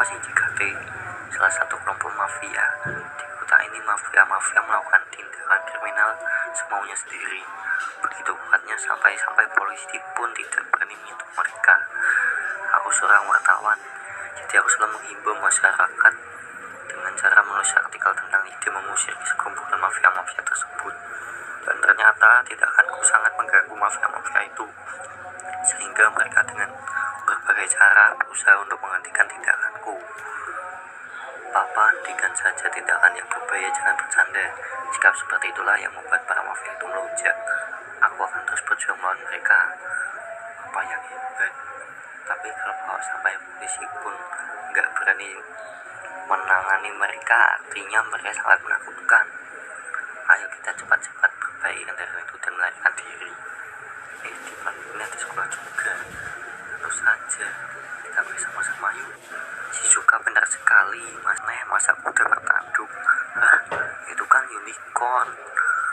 apa sih JKT salah satu kelompok mafia. Di kota ini mafia-mafia melakukan tindakan kriminal semaunya sendiri. Begitu kuatnya sampai-sampai polisi pun tidak berani menyentuh mereka. Aku seorang wartawan jadi aku selalu menghimbau masyarakat dengan cara menulis artikel tentang ide mengusir sekumpulan mafia-mafia tersebut. Dan ternyata tindakanku sangat mengganggu mafia-mafia itu sehingga mereka dengan berbagai cara berusaha untuk menghentikan tindakanku. Papa hentikan saja tindakan yang berbahaya jangan bercanda. Sikap seperti itulah yang membuat para mafia itu melonjak aku akan terus berjuang melawan mereka. Apa yang hebat. Tapi kalau sampai polisi pun nggak berani menangani mereka artinya mereka sangat menakutkan. Ayo kita cepat-cepat berbaik dari itu dan melarikan diri kita bersama-sama yuk. Si suka benar sekali mas neh. Masa udah bertanduk ah itu kan unicorn